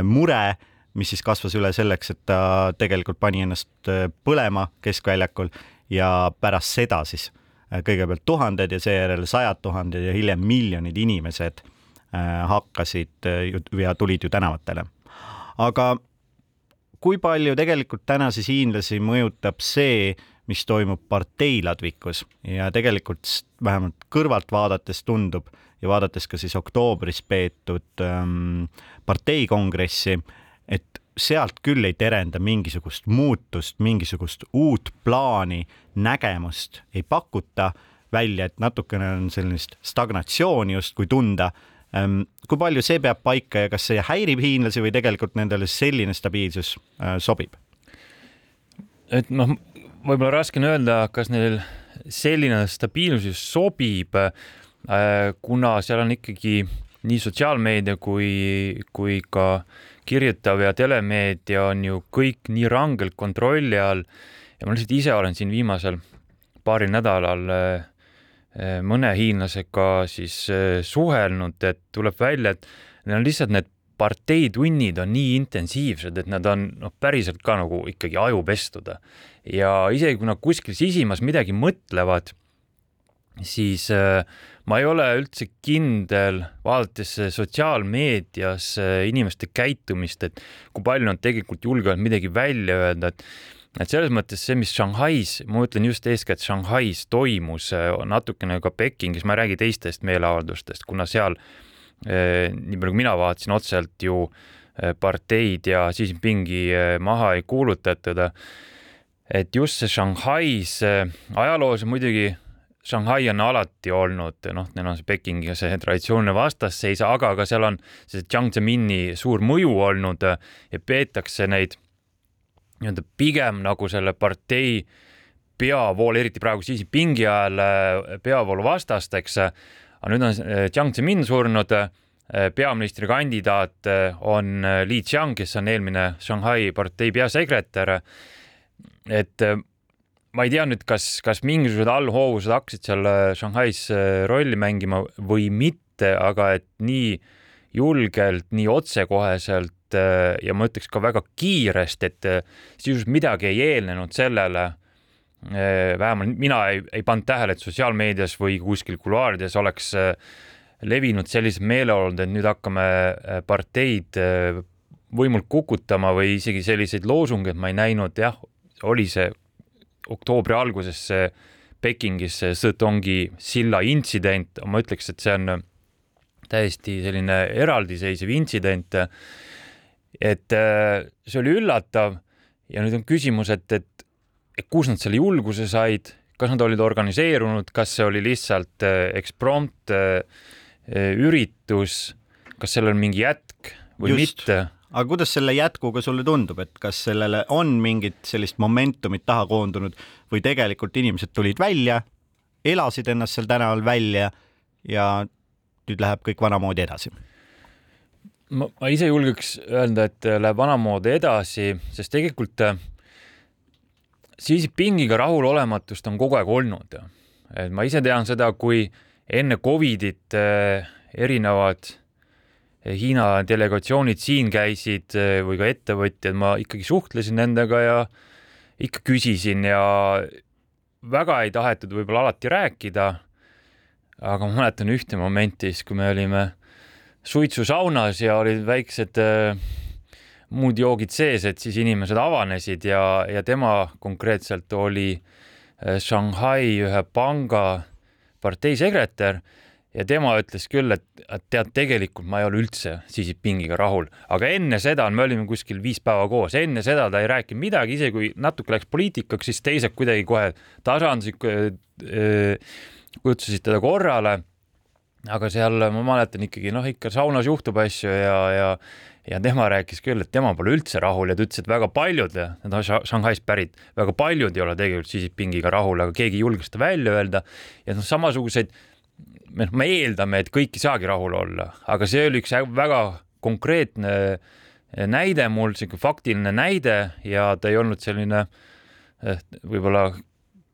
mure mis siis kasvas üle selleks, et ta tegelikult pani ennast põlema keskväljakul ja pärast seda siis kõigepealt tuhanded ja seejärel sajad tuhanded ja hiljem miljonid inimesed hakkasid ja tulid ju tänavatele. aga kui palju tegelikult tänase hiinlasi mõjutab see, mis toimub parteiladvikus ja tegelikult vähemalt kõrvalt vaadates tundub ja vaadates ka siis oktoobris peetud ähm, parteikongressi, et sealt küll ei terenda mingisugust muutust, mingisugust uut plaani, nägemust ei pakuta välja, et natukene on sellist stagnatsiooni justkui tunda ähm,. kui palju see peab paika ja kas see häirib hiinlasi või tegelikult nendele selline stabiilsus äh, sobib? et noh, võib-olla raske on öelda, kas neil selline stabiilsus sobib, äh, kuna seal on ikkagi nii sotsiaalmeedia kui, kui ka kirjutav ja telemeedia on ju kõik nii rangelt kontrolli all. Ja ma lihtsalt ise olen siin viimasel paaril nädalal äh, äh, mõne hiinlasega siis suhelnud, et tuleb välja, et neil on lihtsalt need parteitunnid on nii intensiivsed, et nad on noh, päriselt ka nagu ikkagi ajupestud ja isegi kui nad kuskil sisimas midagi mõtlevad, siis äh, ma ei ole üldse kindel, vaadates sotsiaalmeedias äh, inimeste käitumist, et kui palju nad tegelikult julgevad midagi välja öelda, et et selles mõttes see, mis Shanghais, ma mõtlen just eeskätt Shanghais toimus, äh, natukene ka Pekingis, ma ei räägi teistest meeleavaldustest, kuna seal nii palju kui mina vaatasin otseselt ju parteid ja Xi Jinpingi maha ei kuulutatud et just see Shanghais ajaloos muidugi Shanghai on alati olnud, noh, neil on see Pekingiga see traditsiooniline vastasseis, aga ka seal on see Jiang Zemini suur mõju olnud ja peetakse neid nii-öelda pigem nagu selle partei peavool, eriti praegu Xi Jinpingi ajal peavoolu vastasteks. aga nüüd on Jiang Zemin surnud, peaministrikandidaat on Li Qiang, kes on eelmine Shanghai partei peasekretär et ma ei tea nüüd, kas, kas mingisugused allhoovused hakkasid seal äh, Shanghais äh, rolli mängima või mitte, aga et nii julgelt, nii otsekoheselt ja ma ütleks ka väga kiiresti, et sisuliselt midagi ei eelnenud sellele. vähemalt mina ei, ei pannud tähele, et sotsiaalmeedias või kuskil kuluaarides oleks levinud sellised meeleolud, et nüüd hakkame parteid võimult kukutama või isegi selliseid loosungeid ma ei näinud, jah oli see oktoobri alguses see Pekingis see Sõtongi silla intsident, ma ütleks, et see on täiesti selline eraldiseisev intsident. et äh, see oli üllatav ja nüüd on küsimus, et, et, et kus nad selle julguse said, kas nad olid organiseerunud, kas see oli lihtsalt äh, eksprompt äh, üritus, kas sellel on mingi jätk või Just. mitte aga kuidas selle jätkuga sulle tundub, et kas sellele on mingit sellist momentumit taha koondunud või tegelikult inimesed tulid välja, elasid ennast seal tänaval välja ja nüüd läheb kõik vanamoodi edasi? ma, ma ise julgeks öelda, et läheb vanamoodi edasi, sest tegelikult äh, Xi Jinpingiga rahulolematust on kogu aeg olnud. et ma ise tean seda, kui enne Covidit äh, erinevad Hiina delegatsioonid siin käisid eh, või ka ettevõtjad, ma ikkagi suhtlesin nendega ja ikka küsisin ja väga ei tahetud võib-olla alati rääkida. aga ma mäletan ühte momenti siis, kui me olime suitsusaunas ja olid väiksed äh, muud joogid sees, et siis inimesed avanesid ja, ja tema konkreetselt oli äh, Shanghai ühe panga parteisekretär ja tema ütles küll, et, et tead, tegelikult ma ei ole üldse Xi Jinpingiga rahul, aga enne seda, me olime kuskil viis päeva koos, enne seda ta ei rääkinud midagi, isegi kui natuke läks poliitikaks, siis teised kuidagi kohe tasandasid, kutsusid teda korrale. aga seal ma mäletan ikkagi noh, ikka saunas juhtub asju ja, ja ja tema rääkis küll, et tema pole üldse rahul ja ta ütles, et väga paljud, ta on Shanghai'st pärit, väga paljud ei ole tegelikult Xi Jinpingiga rahul, aga keegi ei julge seda välja öelda. Ja noh, samasuguseid me eeldame, et kõik ei saagi rahul olla, aga see oli üks väga konkreetne näide mul, sihuke faktiline näide ja ta ei olnud selline eh, võib-olla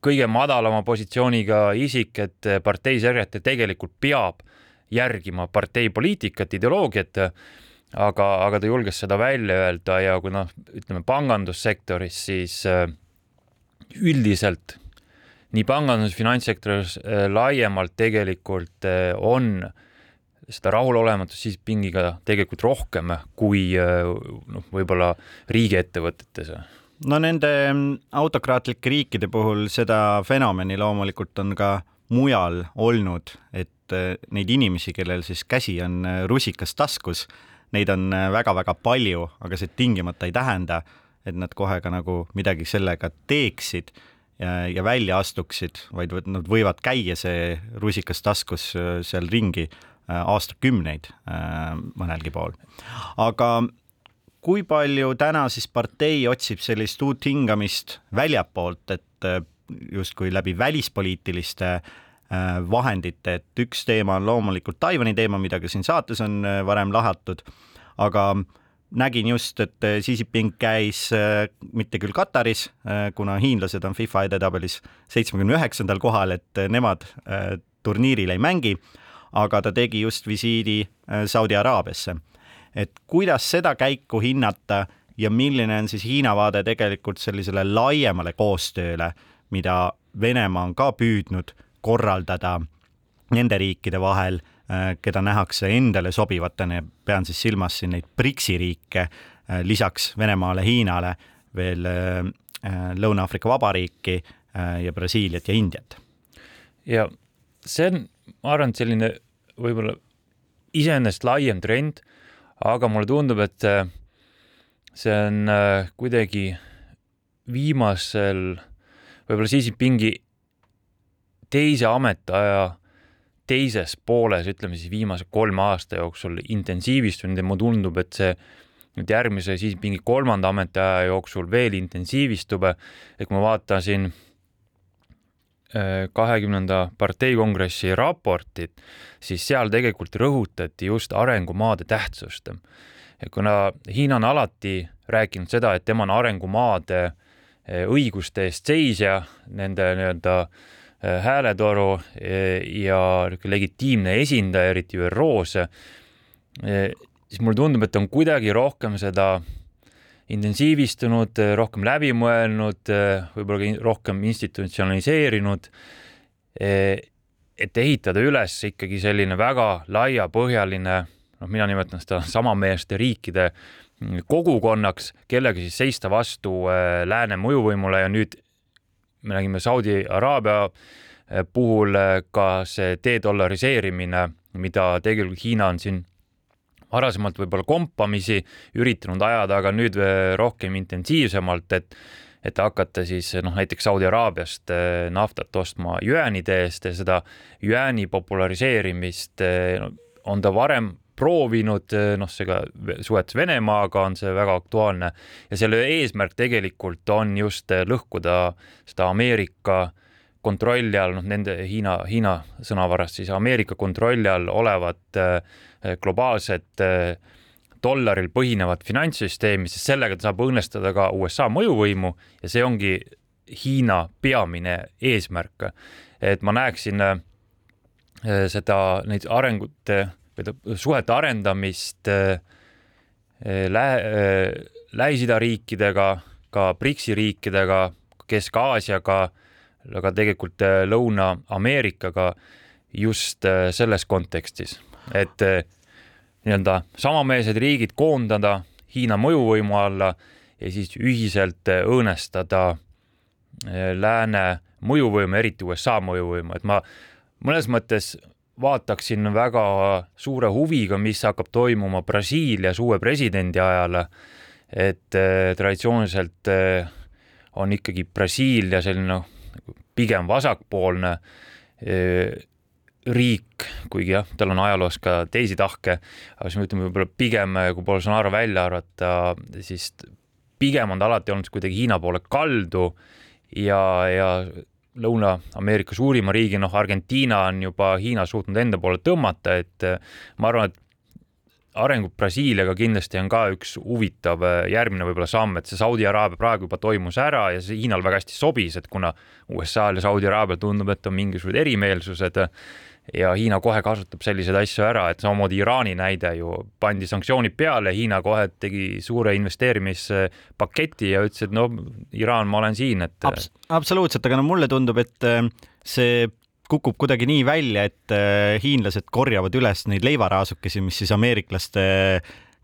kõige madalama positsiooniga isik, et parteisekretär tegelikult peab järgima partei poliitikat, ideoloogiat. aga, aga ta julges seda välja öelda ja kui noh, ütleme pangandussektoris, siis äh, üldiselt nii pangandus, finantssektoris äh, laiemalt tegelikult äh, on seda rahulolematust siis pingiga tegelikult rohkem kui noh, võib-olla riigiettevõtetes? No nende autokraatlike riikide puhul seda fenomeni loomulikult on ka mujal olnud, et neid inimesi, kellel siis käsi on rusikas taskus, neid on väga-väga palju, aga see tingimata ei tähenda, et nad kohe ka nagu midagi sellega teeksid ja, ja välja astuksid, vaid nad võivad käia see rusikas taskus äh, seal ringi äh, aastakümneid äh, mõnelgi pool. aga kui palju täna siis partei otsib sellist uut hingamist väljapoolt, et justkui läbi välispoliitiliste vahendite, et üks teema on loomulikult Taiwan'i teema, mida ka siin saates on varem lahatud, aga äh, nägin just, et äh, Xi Jinping käis äh, mitte küll Kataris, äh, kuna hiinlased on FIFA edetabelis seitsmekümne üheksandal kohal, et nemad turniiril ei mängi, aga ta tegi just visiidi Saudi Araabiasse. et kuidas seda käiku hinnata ja milline on siis Hiina vaade tegelikult sellisele laiemale koostööle, mida Venemaa on ka püüdnud korraldada nende riikide vahel keda nähakse endale sobivatena, pean siis silmas siin neid BRICS-i riike, äh, lisaks Venemaale, Hiinale veel äh, Lõuna-Aafrika Vabariiki ja Brasiiliat ja Indiat. ja see on, ma arvan, et selline võib-olla iseenesest laiem trend, aga mulle tundub, et see on kuidagi viimasel, võib-olla Xi Jinpingi teise ametiaja teises pooles, ütleme siis viimase kolme aasta jooksul intensiivistunud ja mulle tundub, et see nüüd järgmise Xi Jinpingi kolmanda ametiaja jooksul veel intensiivistub, et kui ma vaatasin äh, kahekümnenda parteikongressi raportit, siis seal tegelikult rõhutati just arengumaade tähtsust. kuna Hiina on alati rääkinud seda, et tema on arengumaade äh, õiguste eest seisja, nende nii-öelda Äh, hääletoru äh, ja legitiimne esindaja, eriti ÜRO-s, äh, siis mulle tundub, et on kuidagi rohkem seda intensiivistunud, rohkem läbi mõelnud, võib-olla ka rohkem institutsionaliseerinud, et ehitada üles ikkagi selline väga laiapõhjaline, noh, mina nimetan seda [laughs] samameeliste riikide kogukonnaks, kellega siis seista vastu lääne mõjuvõimule ja nüüd me nägime Saudi Araabia eh, puhul eh, ka see dedollariseerimine, mida tegelikult Hiina on siin varasemalt võib-olla kompamisi üritanud ajada, aga nüüd eh, rohkem intensiivsemalt, et et hakata siis noh, näiteks Saudi Araabiast naftat ostma jüäänide eest ja seda jüääni populariseerimist on ta varem proovinud, noh, seega suhetes Venemaaga on see väga aktuaalne ja selle eesmärk tegelikult on just lõhkuda seda Ameerika kontrolli all, noh, nende Hiina, Hiina sõnavarast siis Ameerika kontrolli all olevat äh, globaalset dollaril põhinevat finantssüsteemi, sest sellega ta saab õõnestada ka USA mõjuvõimu ja see ongi Hiina peamine eesmärk. et ma näeksin seda, neid arengute suhete arendamist äh, äh, Lä-, äh, Lähis-Ida riikidega, ka BRICS-i riikidega, Kesk-Aasiaga, aga tegelikult Lõuna-Ameerikaga just selles kontekstis, et nii-öelda samameelsed riigid koondada Hiina mõjuvõimu alla ja siis ühiselt õõnestada lääne mõjuvõimu, eriti USA mõjuvõimu, et ma mõnes mõttes vaataksin väga suure huviga, mis hakkab toimuma Brasiilias uue presidendi ajal. et äh, traditsiooniliselt äh, on ikkagi Brasiilia selline noh, pigem vasakpoolne äh, riik, kuigi jah, tal on ajaloos ka teisi tahke, aga siis me ütleme võib-olla pigem, kui Bolsonaro välja arvata, siis pigem on ta alati olnud kuidagi Hiina poole kaldu ja, ja Lõuna-Ameerika suurima riigi, noh, Argentiina on juba Hiina suutnud enda poole tõmmata, et eh, ma arvan, et arengud Brasiiliaga kindlasti on ka üks huvitav järgmine võib-olla samm, et see Saudi Araabia praegu juba toimus ära ja see Hiinal väga hästi sobis, et kuna USA-l ja Saudi Araabial tundub, et on mingisugused erimeelsused ja Hiina kohe kasutab selliseid asju ära, et samamoodi Iraani näide ju pandi sanktsioonid peale, Hiina kohe tegi suure investeerimispaketi ja ütles, et no Iraan, ma olen siin, et Abs. absoluutselt, aga no mulle tundub, et äh, see kukub kuidagi nii välja, et äh, hiinlased korjavad üles neid leivaraasukesi, mis siis ameeriklaste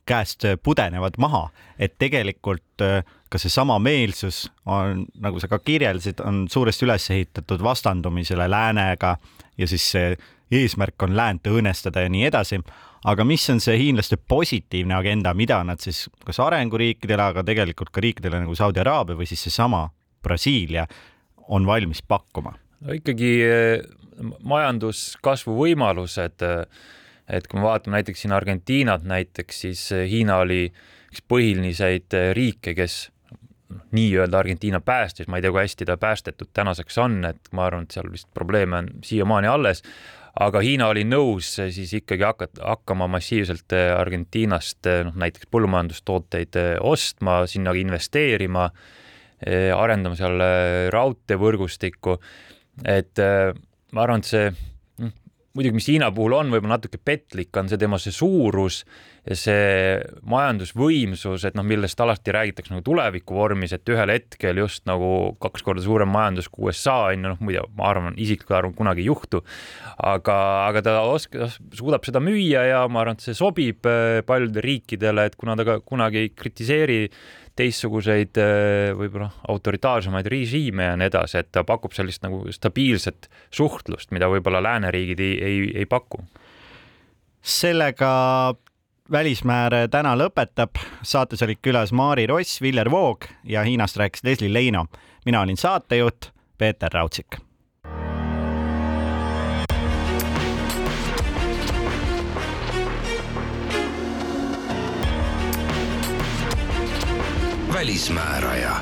käest pudenevad maha, et tegelikult äh, ka seesama meelsus on, nagu sa ka kirjeldasid, on suuresti üles ehitatud vastandumisele läänega ja siis see eesmärk on läänt õõnestada ja nii edasi. aga mis on see hiinlaste positiivne agenda, mida nad siis kas arenguriikidele, aga tegelikult ka riikidele nagu Saudi Araabia või siis seesama Brasiilia on valmis pakkuma? no ikkagi eh, majanduskasvu võimalused, eh, et kui me vaatame näiteks siin Argentiinat näiteks, siis eh, Hiina oli üks põhiliseid riike, kes nii-öelda Argentiina päästis, ma ei tea, kui hästi ta päästetud tänaseks on, et ma arvan, et seal vist probleeme on siiamaani alles, aga Hiina oli nõus siis ikkagi hakata, hakkama massiivselt Argentiinast noh, näiteks põllumajandustooteid ostma, sinna investeerima, arendama seal raudteevõrgustikku, et ma arvan, et see noh, muidugi, mis Hiina puhul on võib-olla natuke petlik, on see tema see suurus ja see majandusvõimsus, et noh, millest alati räägitakse nagu tuleviku vormis, et ühel hetkel just nagu kaks korda suurem majandus kui USA on ju, noh muide, ma arvan, isiklikult arvan, kunagi ei juhtu. aga, aga ta oskab, suudab seda müüa ja ma arvan, et see sobib äh, paljudele riikidele, et kuna ta ka kunagi ei kritiseeri teistsuguseid äh, võib-olla autoritaarsemaid režiime ja nii edasi, et ta pakub sellist nagu stabiilset suhtlust, mida võib-olla lääneriigid ei, ei, ei paku. sellega välismääre täna lõpetab. saates olid külas Maari Ross, Viljar Voog ja Hiinast rääkis Leslie Leino. mina olin saatejuht Peeter Raudsik. Välismääraja